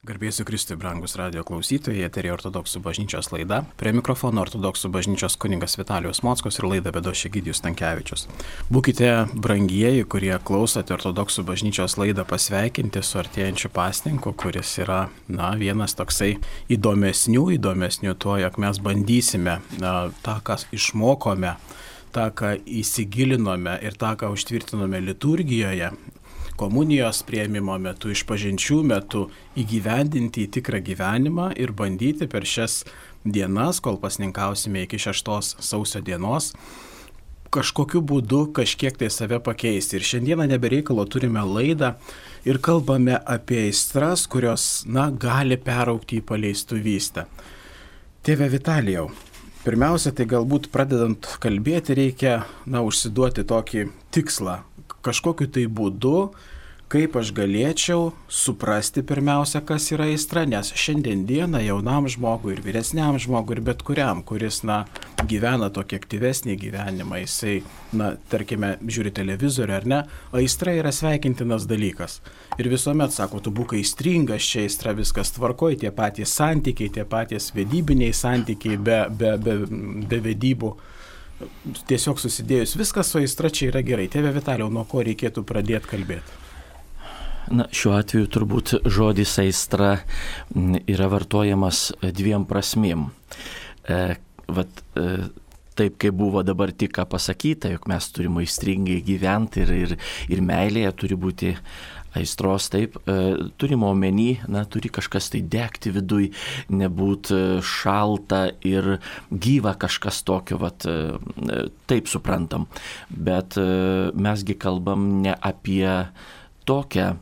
Garbėsiu Kristui, brangus radio klausytojai, eterija ortodoksų bažnyčios laida. Prie mikrofono ortodoksų bažnyčios kuningas Vitalijos Mockos ir laida vedošė Gydijus Tankievičius. Būkite brangieji, kurie klausote ortodoksų bažnyčios laidą pasveikinti su artėjančiu pasninku, kuris yra, na, vienas toksai įdomesnių, įdomesnių tuo, jog mes bandysime na, tą, ką išmokome tą, ką įsigilinome ir tą, ką užtvirtinome liturgijoje, komunijos prieimimo metu, išpažinčių metu įgyvendinti į tikrą gyvenimą ir bandyti per šias dienas, kol pasninkausime iki 6 sausio dienos, kažkokiu būdu kažkiek tai save pakeisti. Ir šiandieną nebereikalo turime laidą ir kalbame apie aistras, kurios, na, gali peraukti į paleistuvystę. Tėve Vitalijau, pirmiausia, tai galbūt pradedant kalbėti reikia, na, užsiduoti tokį tikslą, kažkokiu tai būdu kaip aš galėčiau suprasti pirmiausia, kas yra aistra, nes šiandien dieną jaunam žmogui ir vyresniam žmogui ir bet kuriam, kuris, na, gyvena tokį aktyvesnį gyvenimą, jisai, na, tarkime, žiūri televizorių ar ne, aistra yra sveikintinas dalykas. Ir visuomet sako, tu būk aistringas, čia aistra viskas tvarkoji, tie patys santykiai, tie patys vedybiniai santykiai be, be, be, be vedybų tiesiog susidėjus viskas su aistra čia yra gerai. Tėve Vitaliau, nuo ko reikėtų pradėti kalbėti? Na, šiuo atveju turbūt žodis aistra yra vartojamas dviem prasmėm. E, vat, e, taip, kaip buvo dabar tik ką pasakyta, jog mes turime aistringai gyventi ir, ir, ir meilėje turi būti aistros, taip, e, turime omeny, na, turi kažkas tai degti viduj, nebūt e, šalta ir gyva kažkas tokio, vat, e, taip suprantam. Bet mesgi kalbam ne apie tokią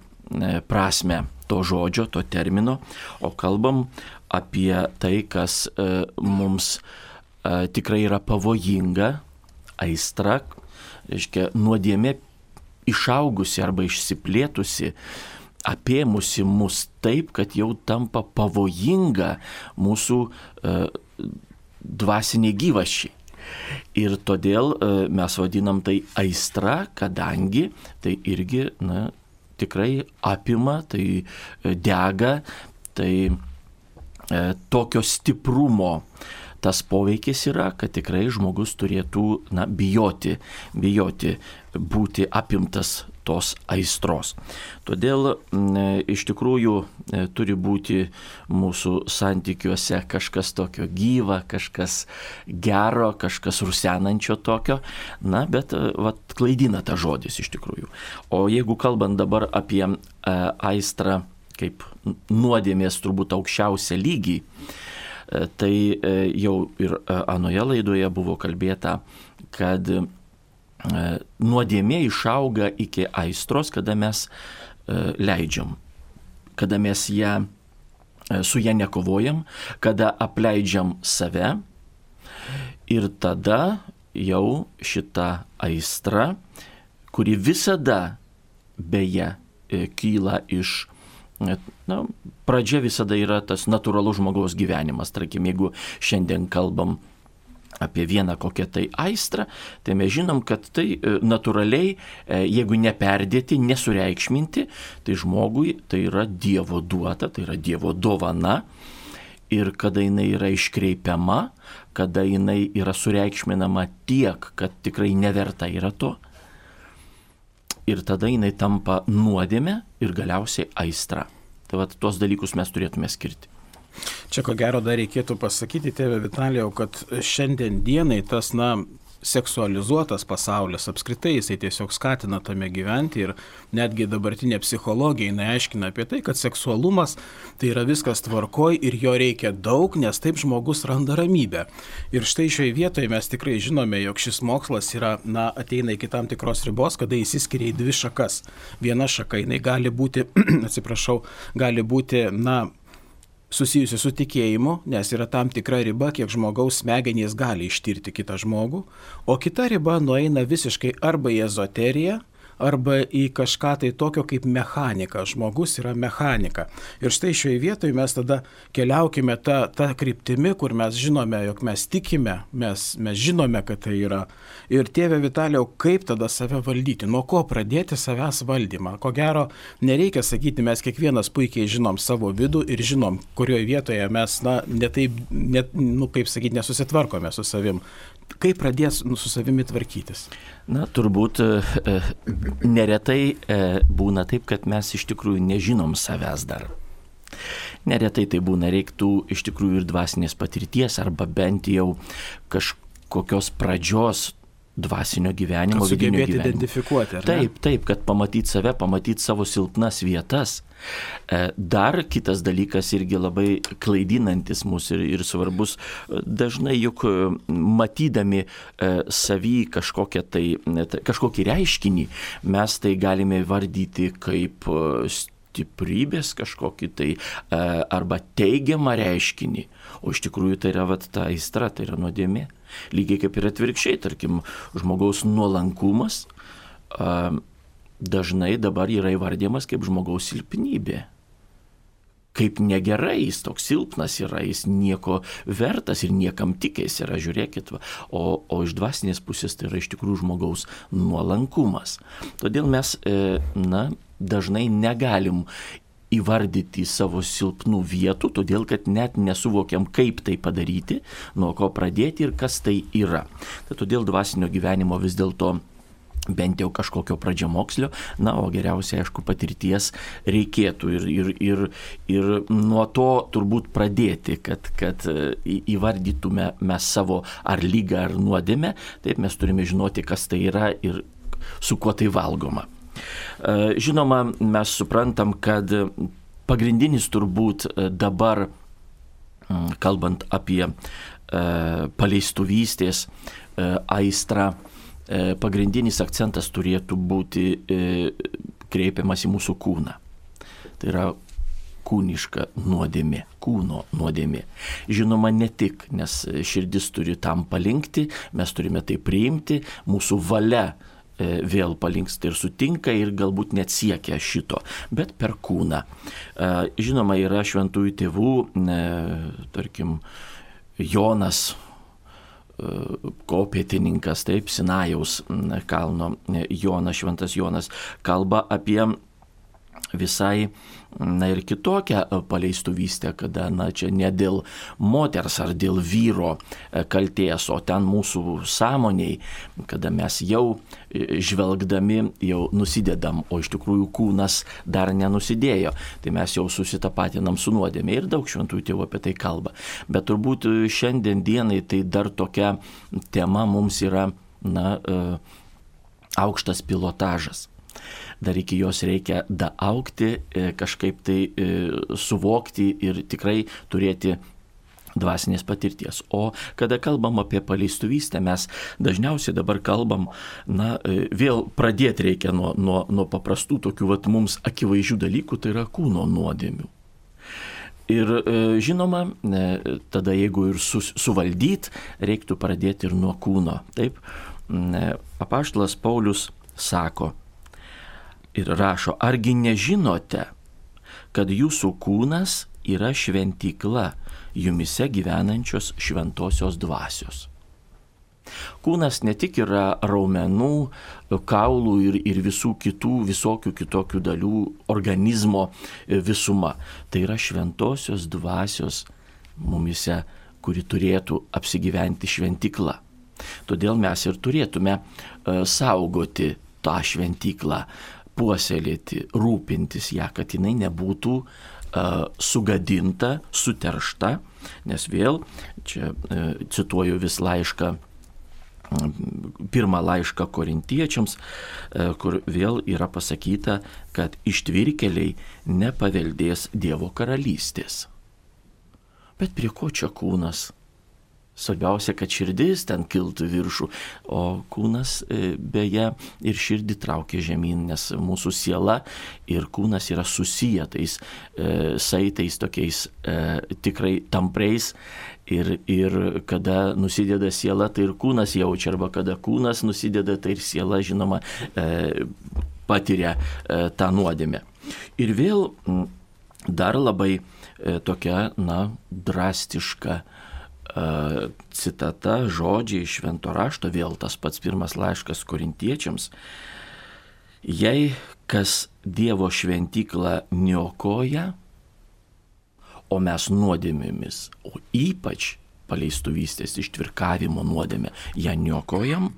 prasme to žodžio, to termino, o kalbam apie tai, kas mums tikrai yra pavojinga, aistra, reiškia nuodėmė išaugusi arba išsiplėtusi, apėmusi mus taip, kad jau tampa pavojinga mūsų dvasiniai gyvašiai. Ir todėl mes vadinam tai aistra, kadangi tai irgi na, tikrai apima, tai e, dega, tai e, tokio stiprumo tas poveikis yra, kad tikrai žmogus turėtų na, bijoti, bijoti būti apimtas tos aistros. Todėl iš tikrųjų e, turi būti mūsų santykiuose kažkas tokio gyva, kažkas gero, kažkas rusenančio tokio, na, bet e, vat, klaidina ta žodis iš tikrųjų. O jeigu kalbant dabar apie e, aistrą kaip nuodėmės turbūt aukščiausią lygį, tai jau ir anoje laidoje buvo kalbėta, kad nuodėmė išauga iki aistros, kada mes e, leidžiam, kada mes ją, e, su ją nekovojam, kada apleidžiam save ir tada jau šita aistra, kuri visada beje kyla iš Na, pradžia visada yra tas natūralus žmogaus gyvenimas. Tarkim, jeigu šiandien kalbam apie vieną kokią tai aistrą, tai mes žinom, kad tai e, natūraliai, e, jeigu neperdėti, nesureikšminti, tai žmogui tai yra Dievo duota, tai yra Dievo dovana. Ir kada jinai yra iškreipiama, kada jinai yra sureikšminama tiek, kad tikrai neverta yra to. Ir tada jinai tampa nuodėme ir galiausiai aistra. Tai vad tuos dalykus mes turėtume skirti. Čia ko gero dar reikėtų pasakyti, tėve Vitalijau, kad šiandien dienai tas, na, seksualizuotas pasaulis apskritai jisai tiesiog skatina tame gyventi ir netgi dabartinė psichologija jinai aiškina apie tai, kad seksualumas tai yra viskas tvarkoj ir jo reikia daug, nes taip žmogus randa ramybę. Ir štai šioje vietoje mes tikrai žinome, jog šis mokslas yra, na, ateina iki tam tikros ribos, kada įsiskiria į dvi šakas. Viena šaka jinai gali būti, atsiprašau, gali būti, na, susijusi su tikėjimu, nes yra tam tikra riba, kiek žmogaus smegenys gali ištirti kitą žmogų, o kita riba nueina visiškai arba į ezoteriją, arba į kažką tai tokio kaip mechanika. Žmogus yra mechanika. Ir štai šioje vietoje mes tada keliaukime tą, tą kryptimį, kur mes žinome, jog mes tikime, mes, mes žinome, kad tai yra. Ir tėve Vitaliau, kaip tada save valdyti, nuo ko pradėti savęs valdymą. Ko gero, nereikia sakyti, mes kiekvienas puikiai žinom savo vidų ir žinom, kurioje vietoje mes, na, netaip, net, nu, kaip sakyti, nesusitvarkome su savim. Kaip pradės nu, su savimi tvarkytis? Na, turbūt e, e, neretai e, būna taip, kad mes iš tikrųjų nežinom savęs dar. Neretai tai būna reiktų iš tikrųjų ir dvasinės patirties arba bent jau kažkokios pradžios dvasinio gyvenimo. Kad sugebėti identifikuoti. Taip, taip, kad pamatyti save, pamatyti savo silpnas vietas. E, dar kitas dalykas irgi labai klaidinantis mūsų ir, ir svarbus, dažnai juk e, matydami e, savį kažkokią tai, kažkokį reiškinį, mes tai galime vardyti kaip stiprybės kažkokį tai arba teigiamą reiškinį, o iš tikrųjų tai yra vat, ta aistra, tai yra nuodėmė. Lygiai kaip ir atvirkščiai, tarkim, žmogaus nuolankumas a, dažnai dabar yra įvardymas kaip žmogaus silpnybė. Kaip negerai, jis toks silpnas yra, jis nieko vertas ir niekam tikės yra, žiūrėkit, va. o, o iš dvasinės pusės tai yra iš tikrųjų žmogaus nuolankumas. Todėl mes, e, na, dažnai negalim įvardyti savo silpnų vietų, todėl kad net nesuvokiam, kaip tai padaryti, nuo ko pradėti ir kas tai yra. Tai todėl dvasinio gyvenimo vis dėlto bent jau kažkokio pradžiamokslio, na, o geriausiai, aišku, patirties reikėtų ir, ir, ir, ir nuo to turbūt pradėti, kad, kad įvardytume mes savo ar lygą, ar nuodėmę, taip mes turime žinoti, kas tai yra ir su kuo tai valgoma. E, žinoma, mes suprantam, kad pagrindinis turbūt e, dabar, kalbant apie e, paleistuvystės aistrą, pagrindinis akcentas turėtų būti kreipiamas į mūsų kūną. Tai yra kūniška nuodėmė, kūno nuodėmė. Žinoma, ne tik, nes širdis turi tam palinkti, mes turime tai priimti, mūsų valia vėl palinksta ir sutinka ir galbūt net siekia šito, bet per kūną. E, žinoma, yra šventųjų tėvų, e, tarkim, Jonas, kopėtininkas, taip, Sinajaus kalno Jonas, šventas Jonas, kalba apie visai na ir kitokią e, paleistuvystę, kada, na, čia ne dėl moters ar dėl vyro e, kalties, o ten mūsų sąmoniai, kada mes jau e, žvelgdami jau nusidedam, o iš tikrųjų kūnas dar nenusidėjo, tai mes jau susitapatinam su nuodėmė ir daug šventųjų tėvų apie tai kalba. Bet turbūt šiandien dienai tai dar tokia tema mums yra, na, aukštas pilotažas dar iki jos reikia daaugti, e, kažkaip tai e, suvokti ir tikrai turėti dvasinės patirties. O kada kalbam apie paleistuvystę, mes dažniausiai dabar kalbam, na, e, vėl pradėti reikia nuo, nuo, nuo paprastų tokių vat, mums akivaizdžių dalykų, tai yra kūno nuodėmių. Ir žinoma, tada jeigu ir su, suvaldyt, reiktų pradėti ir nuo kūno. Taip, apaštalas Paulius sako, ir rašo, argi nežinote, kad jūsų kūnas yra šventykla jumise gyvenančios šventosios dvasios. Kūnas ne tik yra raumenų, kaulų ir, ir visų kitų, visokių kitokių dalių organizmo visuma. Tai yra šventosios dvasios mumise, kuri turėtų apsigyventi šventikla. Todėl mes ir turėtume uh, saugoti tą šventyklą, puoselėti, rūpintis ją, kad jinai nebūtų uh, sugadinta, suteršta, nes vėl, čia uh, cituoju vis laišką pirmą laišką korintiečiams, kur vėl yra pasakyta, kad ištvirkeliai nepaveldės Dievo karalystės. Bet prie ko čia kūnas? Svarbiausia, kad širdis ten kiltų viršų, o kūnas e, beje ir širdį traukia žemyn, nes mūsų siela ir kūnas yra susiję tais e, saitais tokiais e, tikrai tampriais. Ir, ir kada nusideda siela, tai ir kūnas jaučia, arba kada kūnas nusideda, tai ir siela, žinoma, e, patiria e, tą nuodėmę. Ir vėl dar labai e, tokia, na, drastiška citata, žodžiai iš švento rašto, vėl tas pats pirmas laiškas korintiečiams. Jei kas Dievo šventyklą niokoja, o mes nuodėmėmis, o ypač paleistuvystės ištvirkavimo nuodėmė, ją niokojam.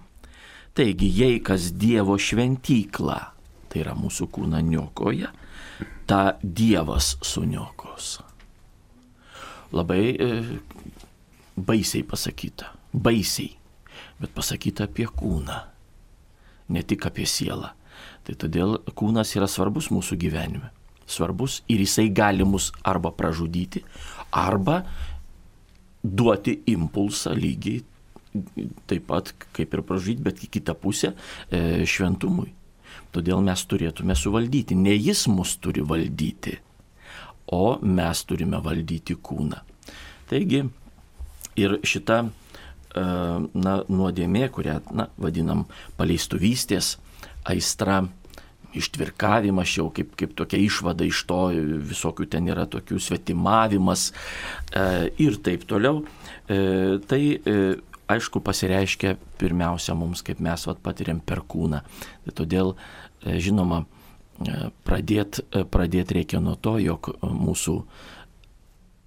Taigi, jei kas Dievo šventyklą, tai yra mūsų kūną niokoja, tą Dievas suniokos. Labai e, baisiai pasakyta, baisiai, bet pasakyta apie kūną, ne tik apie sielą. Tai todėl kūnas yra svarbus mūsų gyvenime. Svarbus ir jisai gali mus arba pražudyti, arba duoti impulsą lygiai taip pat kaip ir pražudyti, bet į kitą pusę e, šventumui. Todėl mes turėtume suvaldyti. Ne jis mus turi valdyti, o mes turime valdyti kūną. Taigi ir šita e, na, nuodėmė, kurią na, vadinam paleistuvystės aistra, ištvirkavimas jau kaip, kaip tokia išvada iš to, visokių ten yra tokių svetimavimas e, ir taip toliau. E, tai e, aišku pasireiškia pirmiausia mums, kaip mes vat, patiriam per kūną. Tai todėl, e, žinoma, e, pradėti pradėt reikia nuo to, jog mūsų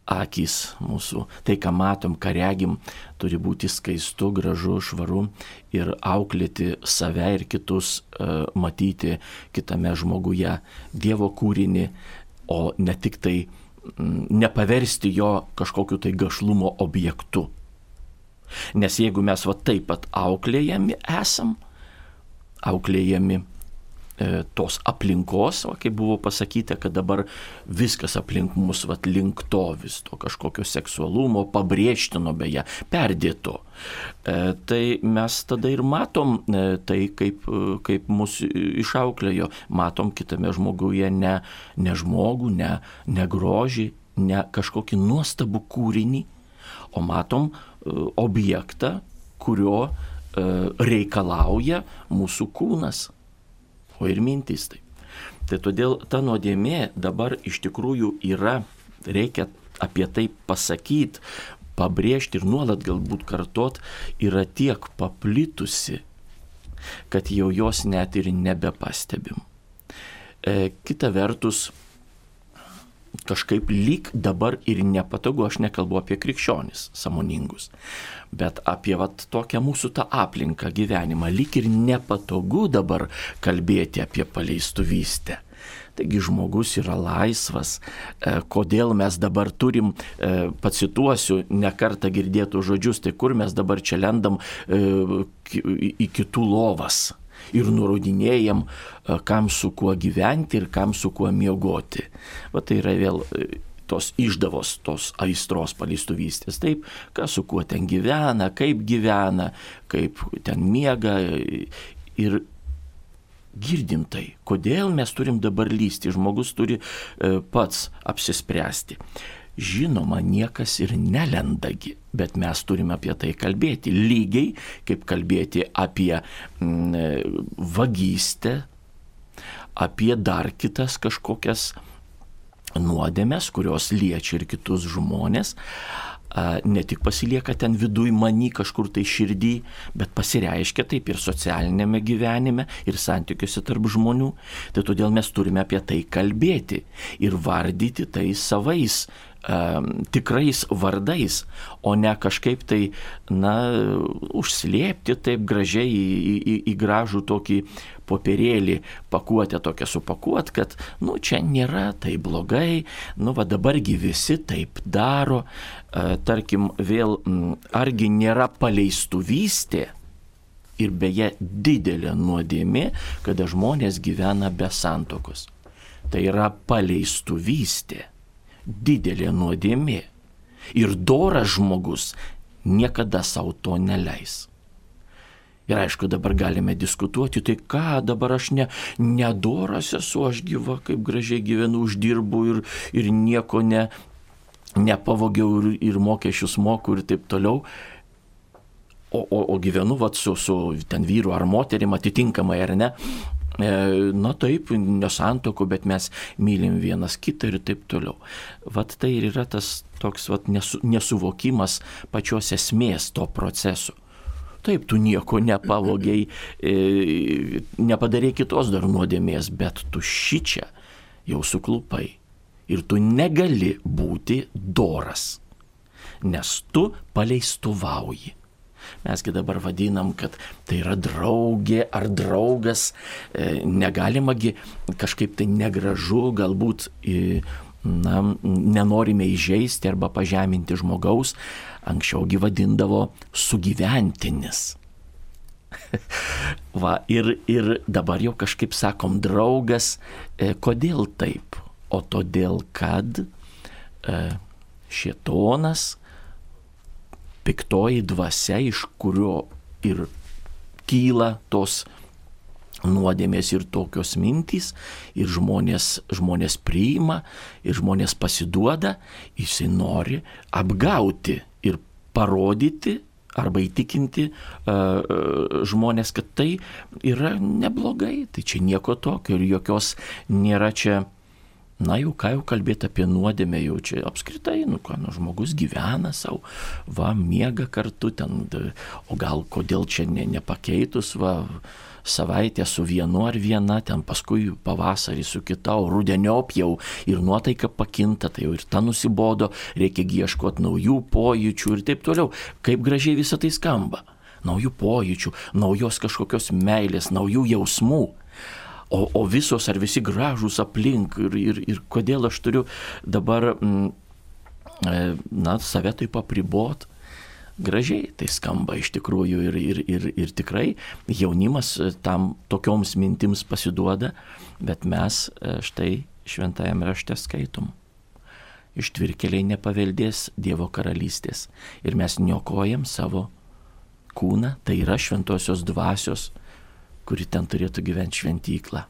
akys mūsų, tai ką matom, ką regim, turi būti skaistu, gražu, švaru ir auklėti save ir kitus, uh, matyti kitame žmoguje Dievo kūrinį, o ne tik tai mm, nepaversti jo kažkokiu tai gašlumo objektu. Nes jeigu mes va taip pat auklėjami esam, auklėjami E, tos aplinkos, o kaip buvo pasakyta, kad dabar viskas aplink mus vat, link to vis to kažkokio seksualumo, pabrėžtino beje, perdėto. E, tai mes tada ir matom e, tai, kaip, kaip mus išauklėjo, matom kitame žmoguje ne, ne žmogų, ne, ne grožį, ne kažkokį nuostabų kūrinį, o matom objektą, kurio reikalauja mūsų kūnas o ir mintys taip. Tai todėl ta nuodėmė dabar iš tikrųjų yra, reikia apie tai pasakyti, pabrėžti ir nuolat galbūt kartot, yra tiek paplitusi, kad jau jos net ir nebepastebim. E, kita vertus, kažkaip lyg dabar ir nepatogu, aš nekalbu apie krikščionis samoningus, bet apie vat, tokią mūsų tą aplinką gyvenimą, lyg ir nepatogu dabar kalbėti apie paleistuvystę. Taigi žmogus yra laisvas. E, kodėl mes dabar turim, e, pacituosiu, nekartą girdėtų žodžius, tai kur mes dabar čia lendam e, į kitų lovas ir nurodinėjam, e, kam su kuo gyventi ir kam su kuo miegoti. Va tai yra vėl e, tos išdavos, tos aistros paleistuvystės. Taip, kas su kuo ten gyvena, kaip gyvena, kaip ten miega ir girdim tai. Kodėl mes turim dabar lysti, žmogus turi e, pats apsispręsti. Žinoma, niekas ir nelendagi, bet mes turime apie tai kalbėti. Lygiai kaip kalbėti apie mm, vagystę, apie dar kitas kažkokias nuodėmės, kurios liečia ir kitus žmonės, ne tik pasilieka ten viduj many kažkur tai širdį, bet pasireiškia taip ir socialinėme gyvenime, ir santykiuose tarp žmonių. Tai todėl mes turime apie tai kalbėti ir vardyti tai savais tikrais vardais, o ne kažkaip tai, na, užslėpti taip gražiai į, į, į gražų tokį popierėlį, pakuotę tokią supakuot, kad, nu, čia nėra tai blogai, nu, va dabargi visi taip daro, e, tarkim, vėl, argi nėra paleistuvystė, ir beje didelė nuodėmė, kada žmonės gyvena be santokos. Tai yra paleistuvystė didelė nuodėmė. Ir doras žmogus niekada savo to neleis. Ir aišku, dabar galime diskutuoti, tai ką dabar aš ne, nedoras esu, aš gyva, kaip gražiai gyvenu, uždirbu ir, ir nieko ne, nepavogiau ir, ir mokesčius moku ir taip toliau. O, o, o gyvenu vat, su, su ten vyru ar moterim atitinkamai ar ne. E, na taip, nesantokų, bet mes mylim vienas kitą ir taip toliau. Vat tai ir yra tas toks vat, nesu, nesuvokimas pačios esmės to proceso. Taip, tu nieko nepavogiai, e, nepadarė kitos dar nuodėmės, bet tu šį čia jau suklupai. Ir tu negali būti doras, nes tu paleistuvauji. Mesgi dabar vadinam, kad tai yra draugė ar draugas, e, negalimagi kažkaip tai negražu, galbūt na, nenorime įžeisti arba pažeminti žmogaus, anksčiaugi vadindavo sugyventinis. Va, ir, ir dabar jau kažkaip sakom draugas, e, kodėl taip? O todėl, kad e, šietonas piktoji dvasia, iš kurio ir kyla tos nuodėmės ir tokios mintys, ir žmonės, žmonės priima, ir žmonės pasiduoda, jisai nori apgauti ir parodyti arba įtikinti uh, žmonės, kad tai yra neblogai, tai čia nieko tokio ir jokios nėra čia Na jau ką jau kalbėti apie nuodėmę, jau čia apskritai, nu ką, nu, žmogus gyvena savo, va, miega kartu ten, o gal kodėl čia ne, nepakeitus, va, savaitę su vienu ar viena, ten paskui pavasarį su kita, o rudeniop jau ir nuotaika pakinta, tai jau ir ta nusibodo, reikia ieškoti naujų pojūčių ir taip toliau. Kaip gražiai visą tai skamba. Naujų pojūčių, naujos kažkokios meilės, naujų jausmų o, o visos ar visi gražūs aplink ir, ir, ir kodėl aš turiu dabar, mm, e, na, save taip apribot. Gražiai tai skamba iš tikrųjų ir, ir, ir, ir tikrai jaunimas tam tokioms mintims pasiduoda, bet mes e, štai šventajame rašte skaitom. Ištvirkeliai nepaveldės Dievo karalystės ir mes niokojam savo kūną, tai yra šventosios dvasios kuri ten turėtų gyventi šventyklą.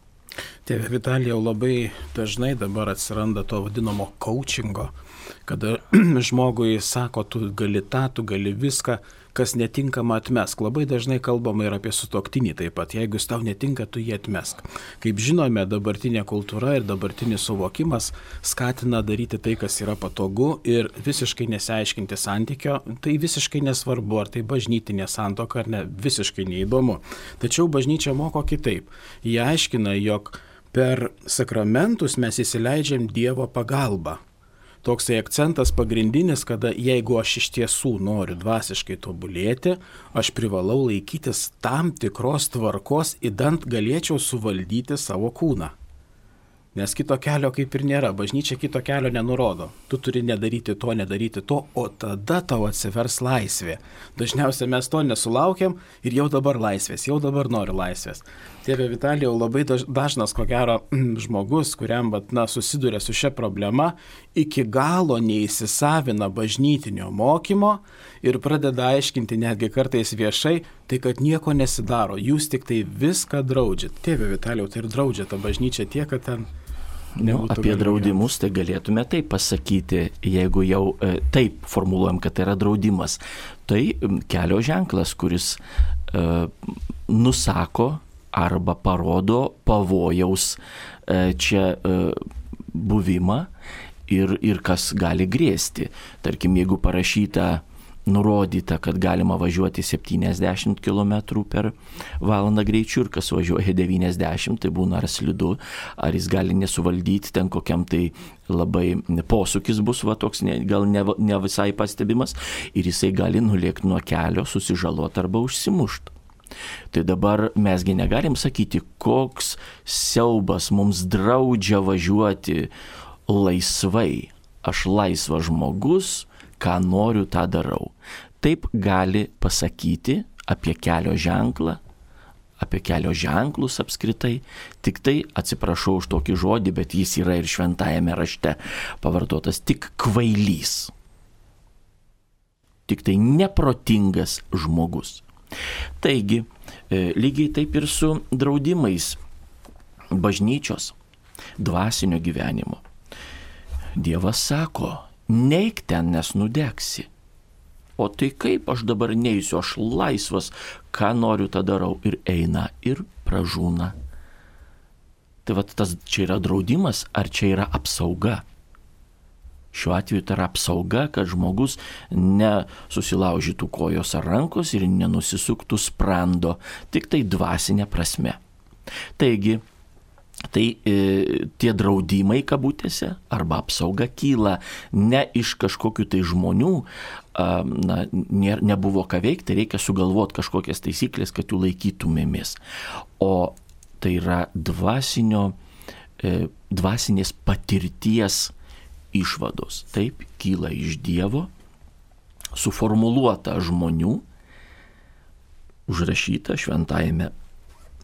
Tėve Vitalijau, labai dažnai dabar atsiranda to vadinamo coachingo, kada žmogui sako, tu gali tą, tu gali viską, kas netinkama atmesk. Labai dažnai kalbama ir apie sutoktinį taip pat. Jeigu jis tau netinka, tu jį atmesk. Kaip žinome, dabartinė kultūra ir dabartinis suvokimas skatina daryti tai, kas yra patogu ir visiškai nesiaiškinti santykio. Tai visiškai nesvarbu, ar tai bažnytinė santoka ar ne, visiškai neįdomu. Tačiau bažnyčia moko kitaip. Jie aiškina, jog per sakramentus mes įsileidžiam Dievo pagalbą toksai akcentas pagrindinis, kada jeigu aš iš tiesų noriu dvasiškai tobulėti, aš privalau laikytis tam tikros tvarkos, įdant galėčiau suvaldyti savo kūną. Nes kito kelio kaip ir nėra, bažnyčia kito kelio nenurodo. Tu turi nedaryti to, nedaryti to, o tada tau atsivers laisvė. Dažniausiai mes to nesulaukiam ir jau dabar laisvės, jau dabar nori laisvės. Tėve Vitalijau, labai dažnas, ko gero, žmogus, kuriam, bet, na, susiduria su šia problema, iki galo neįsisavina bažnytinio mokymo ir pradeda aiškinti netgi kartais viešai, tai kad nieko nesidaro, jūs tik tai viską draudžiat. Tėve Vitalijau, tai ir draudžia ta bažnyčia tiek, kad ten Nu, apie draudimus tai galėtume taip pasakyti, jeigu jau e, taip formuluojam, kad tai yra draudimas. Tai kelio ženklas, kuris e, nusako arba parodo pavojaus e, čia e, buvimą ir, ir kas gali grėsti. Tarkim, jeigu parašyta nurodyta, kad galima važiuoti 70 km per valandą greičiu ir kas važiuoja 90, tai būna ar slidu, ar jis gali nesuvaldyti ten kokiam tai labai posūkis bus, va toks ne, gal ne, ne visai pastebimas ir jisai gali nulėkti nuo kelio, susižaloti arba užsimušti. Tai dabar mesgi negalim sakyti, koks siaubas mums draudžia važiuoti laisvai. Aš laisvas žmogus, ką noriu, tą darau. Taip gali pasakyti apie kelio ženklą, apie kelio ženklus apskritai. Tik tai atsiprašau už tokį žodį, bet jis yra ir šventajame rašte pavartotas tik kvailys. Tik tai neprotingas žmogus. Taigi, e, lygiai taip ir su draudimais bažnyčios, dvasinio gyvenimo. Dievas sako, neik ten, nes nudegsi. O tai kaip aš dabar neįsiu, aš laisvas, ką noriu, tą darau ir eina ir pražūna. Tai va tas čia yra draudimas, ar čia yra apsauga? Šiuo atveju tai yra apsauga, kad žmogus nesusilaužytų kojos ar rankos ir nenusisuktų sprando, tik tai dvasinė prasme. Taigi, Tai e, tie draudimai kabutėse arba apsauga kyla ne iš kažkokių tai žmonių, na, ne, nebuvo ką veikti, reikia sugalvoti kažkokias taisyklės, kad jų laikytumėmis. O tai yra dvasinio, e, dvasinės patirties išvados. Taip, kyla iš Dievo, suformuluota žmonių, užrašyta šventajame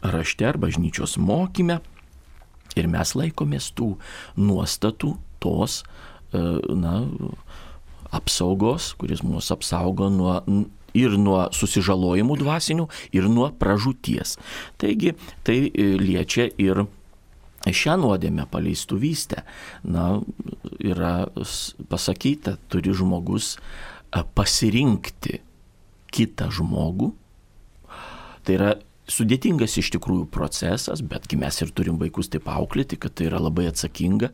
rašte ar bažnyčios mokyme Ir mes laikomės tų nuostatų, tos, e, na, apsaugos, kuris mus apsaugo nuo ir nuo susižalojimų dvasinių, ir nuo pražūties. Taigi tai e, liečia ir šią nuodėmę paleistuvystę. Na, yra pasakyta, turi žmogus e, pasirinkti kitą žmogų. Tai yra sudėtingas iš tikrųjų procesas, betgi mes ir turim vaikus taip auklėti, kad tai yra labai atsakinga,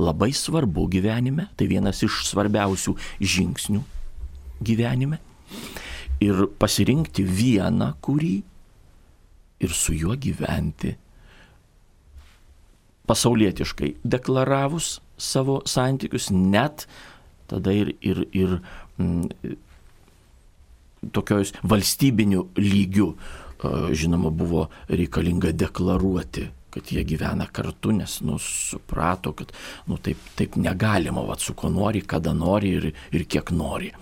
labai svarbu gyvenime, tai vienas iš svarbiausių žingsnių gyvenime. Ir pasirinkti vieną, kurį ir su juo gyventi. Pasaulietiškai deklaravus savo santykius, net tada ir, ir, ir mm, tokiojus valstybiniu lygiu žinoma, buvo reikalinga deklaruoti kad jie gyvena kartu, nes, nu, suprato, kad, nu, taip, taip negalima, va, su ko nori, kada nori ir, ir kiek nori.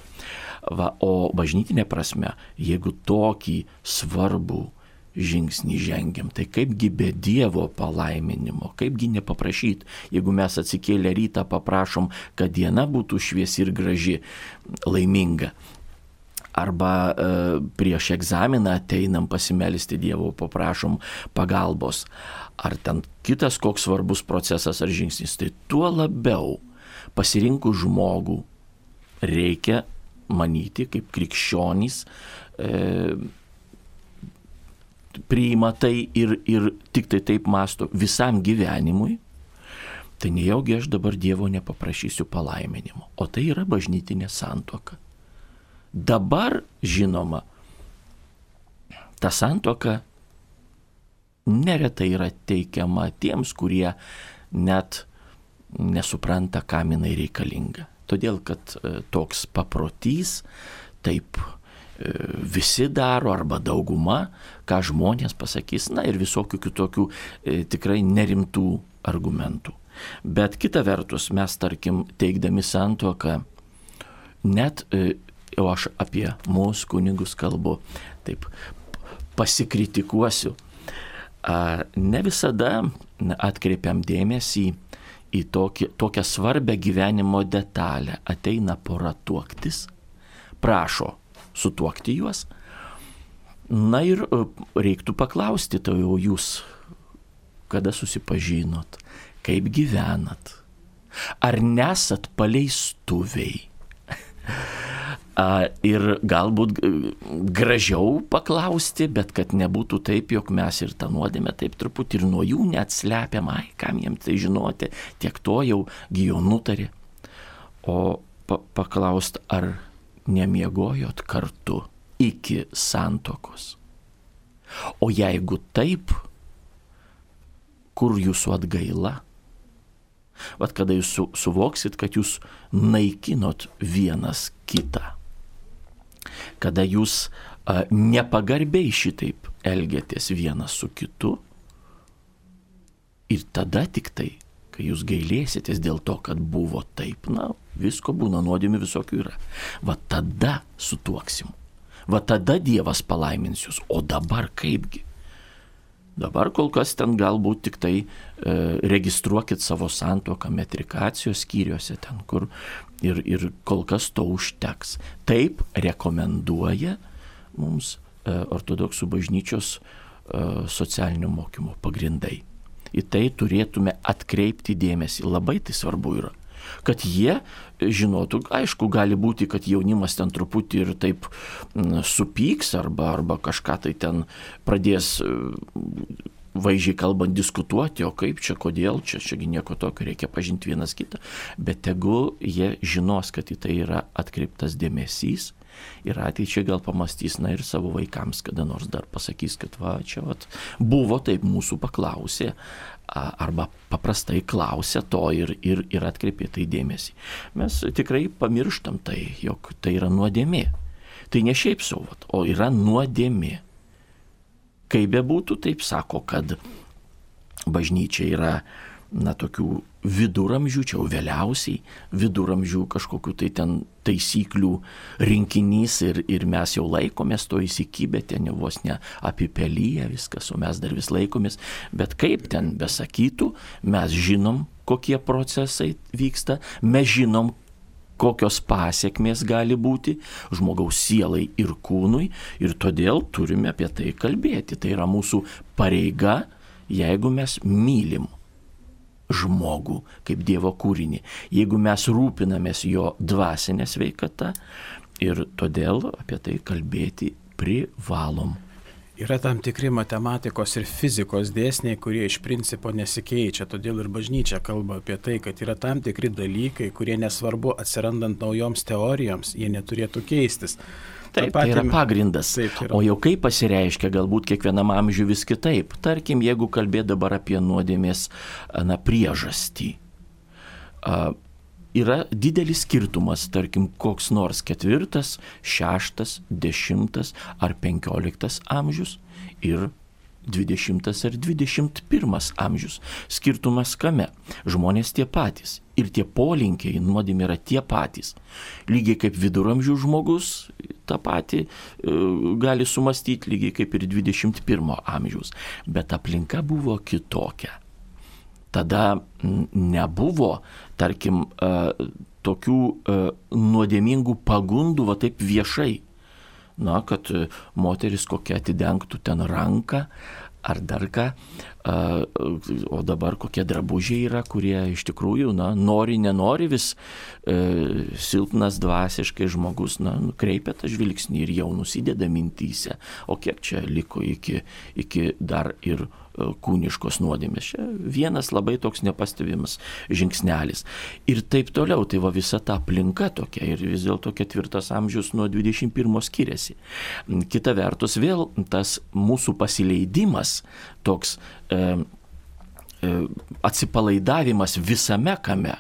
Va, o bažnytinė prasme, jeigu tokį svarbų žingsnį žengiam, tai kaipgi be Dievo palaiminimo, kaipgi nepaprašyti, jeigu mes atsikėlę rytą paprašom, kad diena būtų šviesi ir graži, laiminga, arba e, prieš egzaminą ateinam pasimelisti Dievo, paprašom pagalbos, ar ten kitas koks svarbus procesas ar žingsnis, tai tuo labiau pasirinkų žmogų reikia manyti, kaip krikščionys e, priima tai ir, ir tik tai taip masto visam gyvenimui, tai nejaugi aš dabar Dievo nepaprašysiu palaiminimo. O tai yra bažnytinė santoka. Dabar, žinoma, ta santoka neretai yra teikiama tiems, kurie net nesupranta, kam jinai reikalinga. Todėl, kad e, toks paprotys, taip e, visi daro arba dauguma, ką žmonės pasakys, na ir visokių kitokių e, tikrai nerimtų argumentų. Bet kita vertus, mes tarkim teikdami santuoką, net o aš apie mūsų kunigus kalbu, taip pasikritikuosiu. Ne visada atkreipiam dėmesį į tokį, tokią svarbę gyvenimo detalę. Ateina pora tuoktis, prašo sutuokti juos. Na ir e, reiktų paklausti, tai jau jūs, kada susipažinot, kaip gyvenat, ar nesat paleistuviai. Ir galbūt gražiau paklausti, bet kad nebūtų taip, jog mes ir tą nuodėmę taip truputį ir nuo jų neatslepiam, ai, kam jiems tai žinoti, tiek to jau gyjo nutarė. O pa paklaust, ar nemiegojot kartu iki santokos. O jeigu taip, kur jūsų atgaila? Vat kada jūs su, suvoksit, kad jūs naikinot vienas kitą kada jūs a, nepagarbiai šitaip elgiatės vienas su kitu ir tada tik tai, kai jūs gailėsitės dėl to, kad buvo taip, na, visko būna nuodėmių visokių yra. Va tada sutuoksim. Va tada Dievas palaimins jūs. O dabar kaipgi? Dabar kol kas ten galbūt tik tai e, registruokit savo santoką metrikacijos skyriuose, ten kur ir, ir kol kas to užteks. Taip rekomenduoja mums e, ortodoksų bažnyčios e, socialinio mokymo pagrindai. Į tai turėtume atkreipti dėmesį, labai tai svarbu yra. Kad jie žinotų, aišku, gali būti, kad jaunimas ten truputį ir taip supyks arba, arba kažką tai ten pradės vaizdžiai kalbant, diskutuoti, o kaip čia, kodėl čia, čiagi nieko tokio, reikia pažinti vienas kitą, bet tegu jie žinos, kad į tai yra atkreiptas dėmesys ir ateičiai gal pamastys, na ir savo vaikams kada nors dar pasakys, kad va, čia va, buvo taip mūsų paklausė, arba paprastai klausia to ir, ir, ir atkreipė tai dėmesį. Mes tikrai pamirštam tai, jog tai yra nuodėmė. Tai ne šiaip savo, o yra nuodėmė. Kaip bebūtų, taip sako, kad bažnyčia yra na, tokių viduramžių, čia jau vėliausiai viduramžių kažkokiu tai ten taisyklių rinkinys ir, ir mes jau laikomės to įsikibę, ten jau vos ne apipelyje viskas, o mes dar vis laikomės, bet kaip ten besakytų, mes žinom, kokie procesai vyksta, mes žinom, kokios pasiekmės gali būti žmogaus sielai ir kūnui ir todėl turime apie tai kalbėti. Tai yra mūsų pareiga, jeigu mes mylim žmogų kaip Dievo kūrinį, jeigu mes rūpinamės jo dvasinę sveikatą ir todėl apie tai kalbėti privalom. Yra tam tikri matematikos ir fizikos dėsniai, kurie iš principo nesikeičia, todėl ir bažnyčia kalba apie tai, kad yra tam tikri dalykai, kurie nesvarbu atsirandant naujoms teorijoms, jie neturėtų keistis. Taip, tai yra pagrindas. Taip, yra. O jau kaip pasireiškia, galbūt kiekvienam amžiui vis kitaip. Tarkim, jeigu kalbėt dabar apie nuodėmės na, priežastį. A, yra didelis skirtumas, tarkim, koks nors ketvirtas, šeštas, dešimtas ar penkioliktas amžius ir 20 ar 21 amžius. Skirtumas kame? Žmonės tie patys. Ir tie polinkiai nuodėmė yra tie patys. Lygiai kaip viduramžių žmogus tą patį e, gali sumastyti, lygiai kaip ir 21 amžiaus. Bet aplinka buvo kitokia. Tada nebuvo, tarkim, e, tokių e, nuodėmingų pagundų, va taip viešai na, kad e, moteris kokia atidengtų ten ranką ar dar ką, o dabar kokie drabužiai yra, kurie iš tikrųjų, na, nori, nenori vis e, silpnas dvasiškai žmogus, na, nukreipia tą žvilgsnį ir jau nusideda mintyse, o kiek čia liko iki, iki dar ir kūniškos nuodėmės. Čia vienas labai toks nepastebimas žingsnelis. Ir taip toliau, tai va visa ta aplinka tokia ir vis dėlto ketvirtas amžius nuo 21 skiriasi. Kita vertus, vėl tas mūsų pasileidimas toks e, e, atsipalaidavimas visame kame,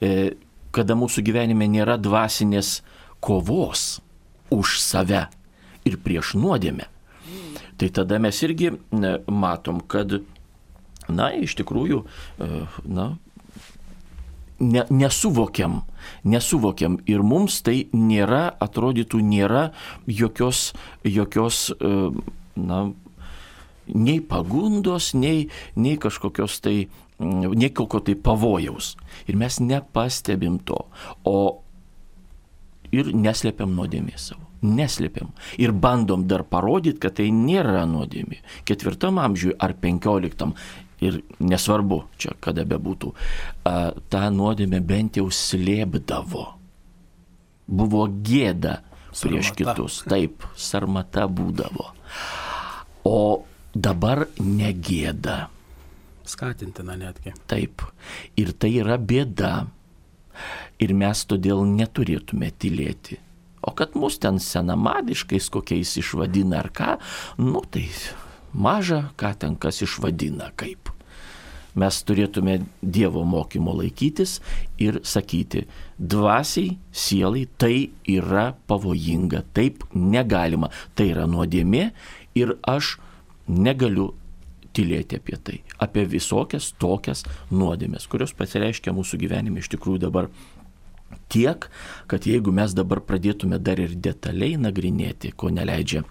e, kada mūsų gyvenime nėra dvasinės kovos už save ir prieš nuodėmę tai tada mes irgi matom, kad, na, iš tikrųjų, e, na, ne, nesuvokiam, nesuvokiam ir mums tai nėra, atrodytų, nėra jokios, jokios e, na, nei pagundos, nei, nei kažkokios tai, nei kokio tai pavojaus. Ir mes nepastebim to, o ir neslėpiam nuodėmės savo neslėpiam ir bandom dar parodyti, kad tai nėra nuodėmė. Ketvirtam amžiui ar penkioliktam ir nesvarbu čia kada bebūtų, tą nuodėmę bent jau slėpdavo. Buvo gėda prieš sarmata. kitus, taip, sarmata būdavo. O dabar negėda. Skatintina netgi. Taip. Ir tai yra bėda. Ir mes todėl neturėtume tylėti O kad mus ten senamadiškais kokiais išvadina ar ką, nu tai maža, ką ten kas išvadina kaip. Mes turėtume Dievo mokymo laikytis ir sakyti, dvasiai, sielai tai yra pavojinga, taip negalima, tai yra nuodėmė ir aš negaliu tylėti apie tai, apie visokias tokias nuodėmės, kurios pasireiškia mūsų gyvenime iš tikrųjų dabar tiek, kad jeigu mes dabar pradėtume dar ir detaliai nagrinėti, ko neleidžia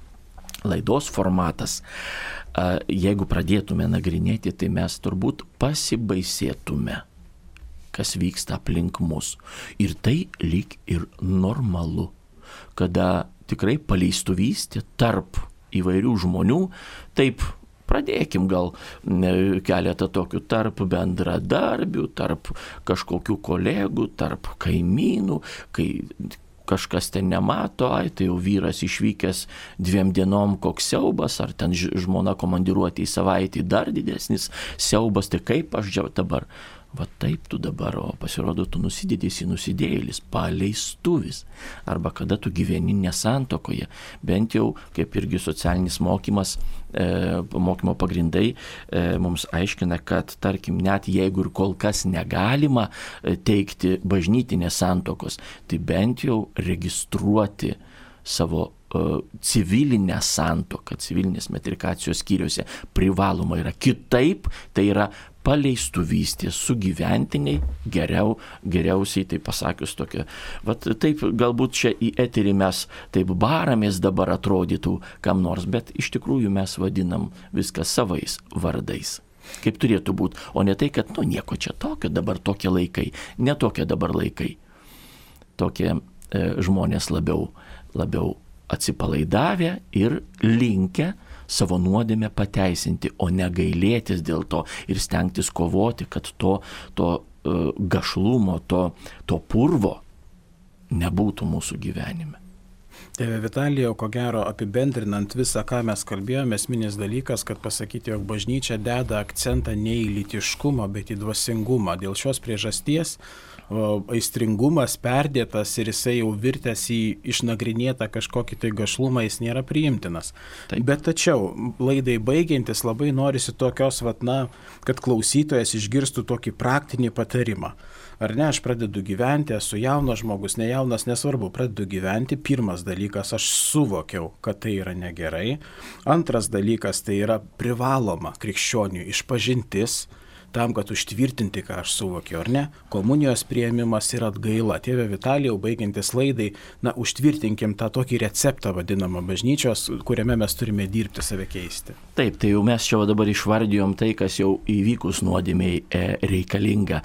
laidos formatas, jeigu pradėtume nagrinėti, tai mes turbūt pasibaisėtume, kas vyksta aplink mus. Ir tai lyg ir normalu, kada tikrai paleistuvystė tarp įvairių žmonių taip Pradėkim gal keletą tokių tarp bendradarbių, tarp kažkokių kolegų, tarp kaimynų, kai kažkas ten nemato, ai, tai jau vyras išvykęs dviem dienom koks siaubas, ar ten žmona komandiruoti į savaitę dar didesnis siaubas, tai kaip aš dabar va taip tu dabar, o pasirodo, tu nusidėdėsi nusidėjėlis, paleistuvis. Arba kada tu gyveni nesantokoje. Bent jau, kaip irgi socialinis mokymas, e, mokymo pagrindai e, mums aiškina, kad, tarkim, net jeigu ir kol kas negalima e, teikti bažnytinės santokos, tai bent jau registruoti savo civilinę santoką, civilinės metrikacijos skyriuose privaloma yra. Kitaip tai yra paleistuvystės sugyventiniai, geriau, geriausiai tai pasakius tokia. Vat taip galbūt čia į eterį mes taip baramės dabar atrodytų kam nors, bet iš tikrųjų mes vadinam viską savais vardais. Kaip turėtų būti, o ne tai, kad, nu, nieko čia tokio, dabar tokie laikai, ne tokie dabar laikai. Tokie e, žmonės labiau, labiau atsipalaidavę ir linkę savo nuodėmę pateisinti, o ne gailėtis dėl to ir stengtis kovoti, kad to, to uh, gašlumo, to, to purvo nebūtų mūsų gyvenime. Tėve Vitalijau, ko gero apibendrinant visą, ką mes kalbėjome, esminis dalykas, kad pasakyti, jog bažnyčia deda akcentą ne į litiškumą, bet į dvasingumą. Dėl šios priežasties aistringumas perdėtas ir jisai jau virtęs į išnagrinėtą kažkokį tai gašlumą, jis nėra priimtinas. Taip. Bet tačiau, laidai baigiantis, labai norisi tokios, vat, na, kad klausytojas išgirstų tokį praktinį patarimą. Ar ne, aš pradedu gyventi, esu jaunas žmogus, ne jaunas, nesvarbu, pradedu gyventi. Pirmas dalykas, aš suvokiau, kad tai yra negerai. Antras dalykas, tai yra privaloma krikščionių išpažintis tam, kad užtvirtinti, ką aš suvokiu, ar ne, komunijos prieimimas ir atgaila. Tėve Vitalijau, baigiantis laidai, na, užtvirtinkim tą tokį receptą vadinamą bažnyčios, kuriame mes turime dirbti, save keisti. Taip, tai jau mes čia dabar išvardijom tai, kas jau įvykus nuodėmiai e, reikalinga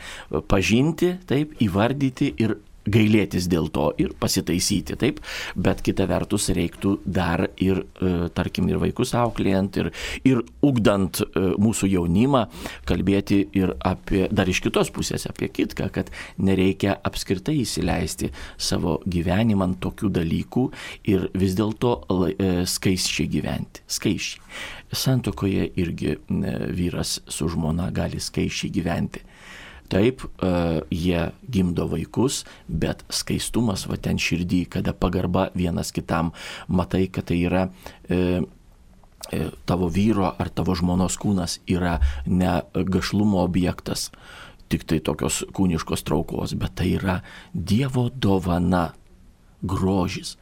pažinti, taip, įvardyti ir gailėtis dėl to ir pasitaisyti, taip, bet kita vertus reiktų dar ir, e, tarkim, ir vaikus auklėjant, ir, ir ugdant e, mūsų jaunimą, kalbėti ir apie, dar iš kitos pusės apie kitką, kad nereikia apskritai įsileisti savo gyvenimą ant tokių dalykų ir vis dėlto e, skaičiai gyventi, skaičiai. Santokoje irgi vyras su žmona gali skaičiai gyventi Taip, e, jie gimdo vaikus, bet skaistumas va ten širdį, kada pagarba vienas kitam, matai, kad tai yra e, e, tavo vyro ar tavo žmonos kūnas yra ne gašlumo objektas, tik tai tokios kūniškos traukos, bet tai yra Dievo dovana, grožis.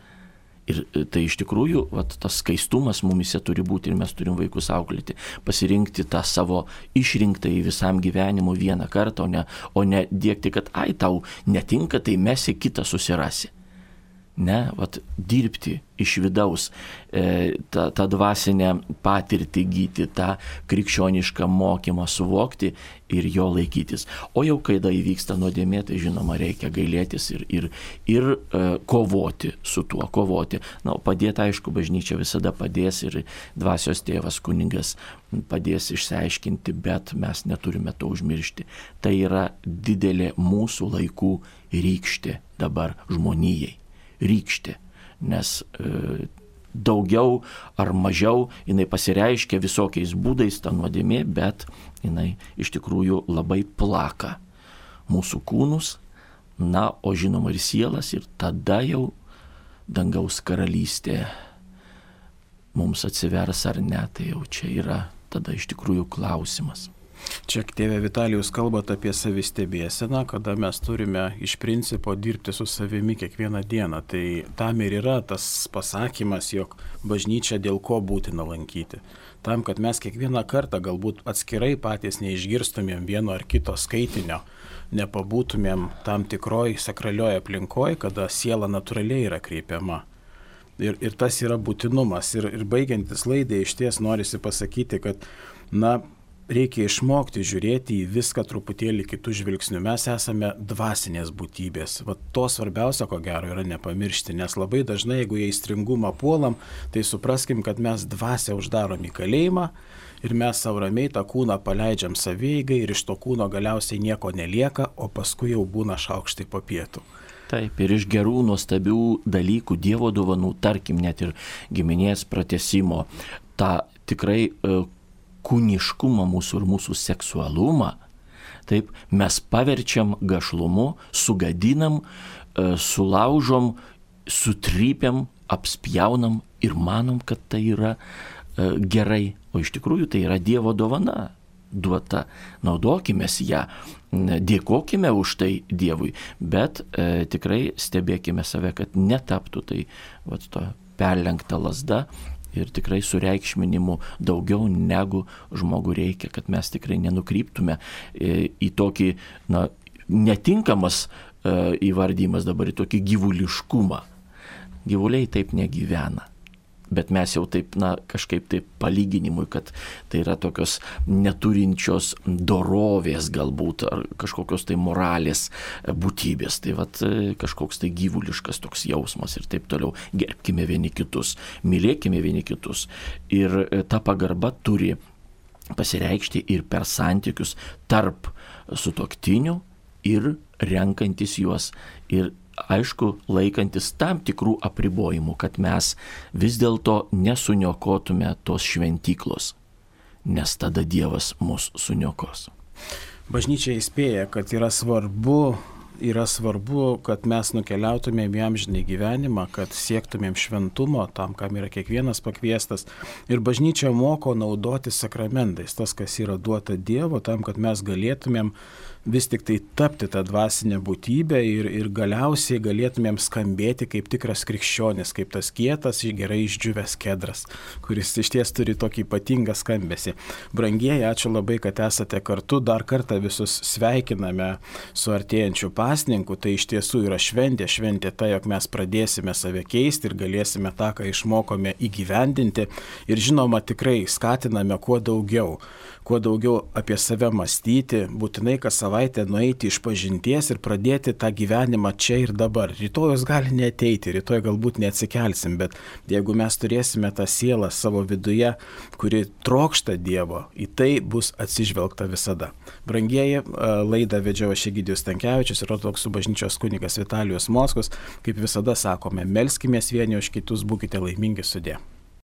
Ir e, tai iš tikrųjų, vat, tas skaistumas mumise turi būti ir mes turim vaikus auklėti, pasirinkti tą savo išrinktą į visam gyvenimu vieną kartą, o ne, o ne dėkti, kad ai tau netinka, tai mesi kitą susirasi ne, vat, dirbti iš vidaus, e, tą, tą dvasinę patirtį gyti, tą krikščionišką mokymą suvokti ir jo laikytis. O jau kai da įvyksta nuodėmė, tai žinoma reikia gailėtis ir, ir, ir e, kovoti su tuo, kovoti. Na, padėti, aišku, bažnyčia visada padės ir dvasios tėvas kuningas padės išsiaiškinti, bet mes neturime to užmiršti. Tai yra didelė mūsų laikų rykštė dabar žmonijai rykštė, nes e, daugiau ar mažiau jinai pasireiškia visokiais būdais ta nuodėmė, bet jinai iš tikrųjų labai plaka mūsų kūnus, na, o žinoma ir sielas, ir tada jau dangaus karalystė mums atsivers ar ne, tai jau čia yra tada iš tikrųjų klausimas. Čia tėvė Vitalijus kalbat apie savistebėseną, kada mes turime iš principo dirbti su savimi kiekvieną dieną. Tai tam ir yra tas pasakymas, jog bažnyčia dėl ko būtina lankyti. Tam, kad mes kiekvieną kartą galbūt atskirai patys neišgirstumėm vieno ar kito skaitinio, nepabūtumėm tam tikroj sakralioj aplinkoje, kada siela natūraliai yra kreipiama. Ir, ir tas yra būtinumas. Ir, ir baigiantis laidai iš ties norisi pasakyti, kad, na, reikia išmokti žiūrėti į viską truputėlį kitų žvilgsnių. Mes esame dvasinės būtybės. Va to svarbiausia, ko gero, yra nepamiršti, nes labai dažnai, jeigu į įstringumą puolam, tai supraskim, kad mes dvasę uždarom į kalėjimą ir mes savo ramiai tą kūną paleidžiam savygai ir iš to kūno galiausiai nieko nelieka, o paskui jau būna šaukštai po pietų. Taip, ir iš gerų, nuostabių dalykų, Dievo dovanų, tarkim, net ir giminės pratesimo, tą tikrai e, kūniškumą mūsų ir mūsų seksualumą, taip, mes paverčiam gašlumu, sugadinam, e, sulaužom, sutrypiam, apspjaunam ir manom, kad tai yra e, gerai, o iš tikrųjų tai yra Dievo dovana duota. Naudokime ją, dėkojime už tai Dievui, bet e, tikrai stebėkime save, kad netaptų tai vat, to perlenkta lasda ir tikrai sureikšminimu daugiau negu žmogų reikia, kad mes tikrai nenukryptume e, į tokį, na, netinkamas e, įvardymas dabar į tokį gyvuliškumą. Gyvuliai taip negyvena bet mes jau taip, na, kažkaip taip palyginimui, kad tai yra tokios neturinčios dorovės galbūt, ar kažkokios tai moralės būtybės, tai vad kažkoks tai gyvuliškas toks jausmas ir taip toliau. Gerbkime vieni kitus, mylėkime vieni kitus. Ir e, ta pagarba turi pasireikšti ir per santykius tarp sutoktinių ir renkantis juos ir aišku, laikantis tam tikrų apribojimų, kad mes vis dėlto nesuniokotume tos šventyklos, nes tada Dievas mus suniokos. Bažnyčia įspėja, kad yra svarbu, yra svarbu, kad mes nukeliautumėm į amžinį gyvenimą, kad siektumėm šventumo tam, kam yra kiekvienas pakviestas. Ir bažnyčia moko naudoti sakramentais, tas, kas yra duota Dievo, tam, kad mes galėtumėm vis tik tai tapti tą dvasinę būtybę ir, ir galiausiai galėtumėm skambėti kaip tikras krikščionis, kaip tas kietas, gerai išdžiūvęs kedras, kuris iš ties turi tokį ypatingą skambesį. Brangieji, ačiū labai, kad esate kartu, dar kartą visus sveikiname su artėjančiu pasninku, tai iš tiesų yra šventė, šventė ta, jog mes pradėsime save keisti ir galėsime tą, ką išmokome įgyvendinti. Ir žinoma tikrai skatiname kuo daugiau kuo daugiau apie save mąstyti, būtinai kas savaitę nueiti iš pažinties ir pradėti tą gyvenimą čia ir dabar. Rytojus gali neteiti, rytoj galbūt neatsikelsim, bet jeigu mes turėsime tą sielą savo viduje, kuri trokšta Dievo, į tai bus atsižvelgta visada. Brangieji, laidą vedžiau aš Egidijus Tankievičius ir ortodoksų bažnyčios kunigas Vitalijus Moskus. Kaip visada sakome, melskime vieni už kitus, būkite laimingi sudė.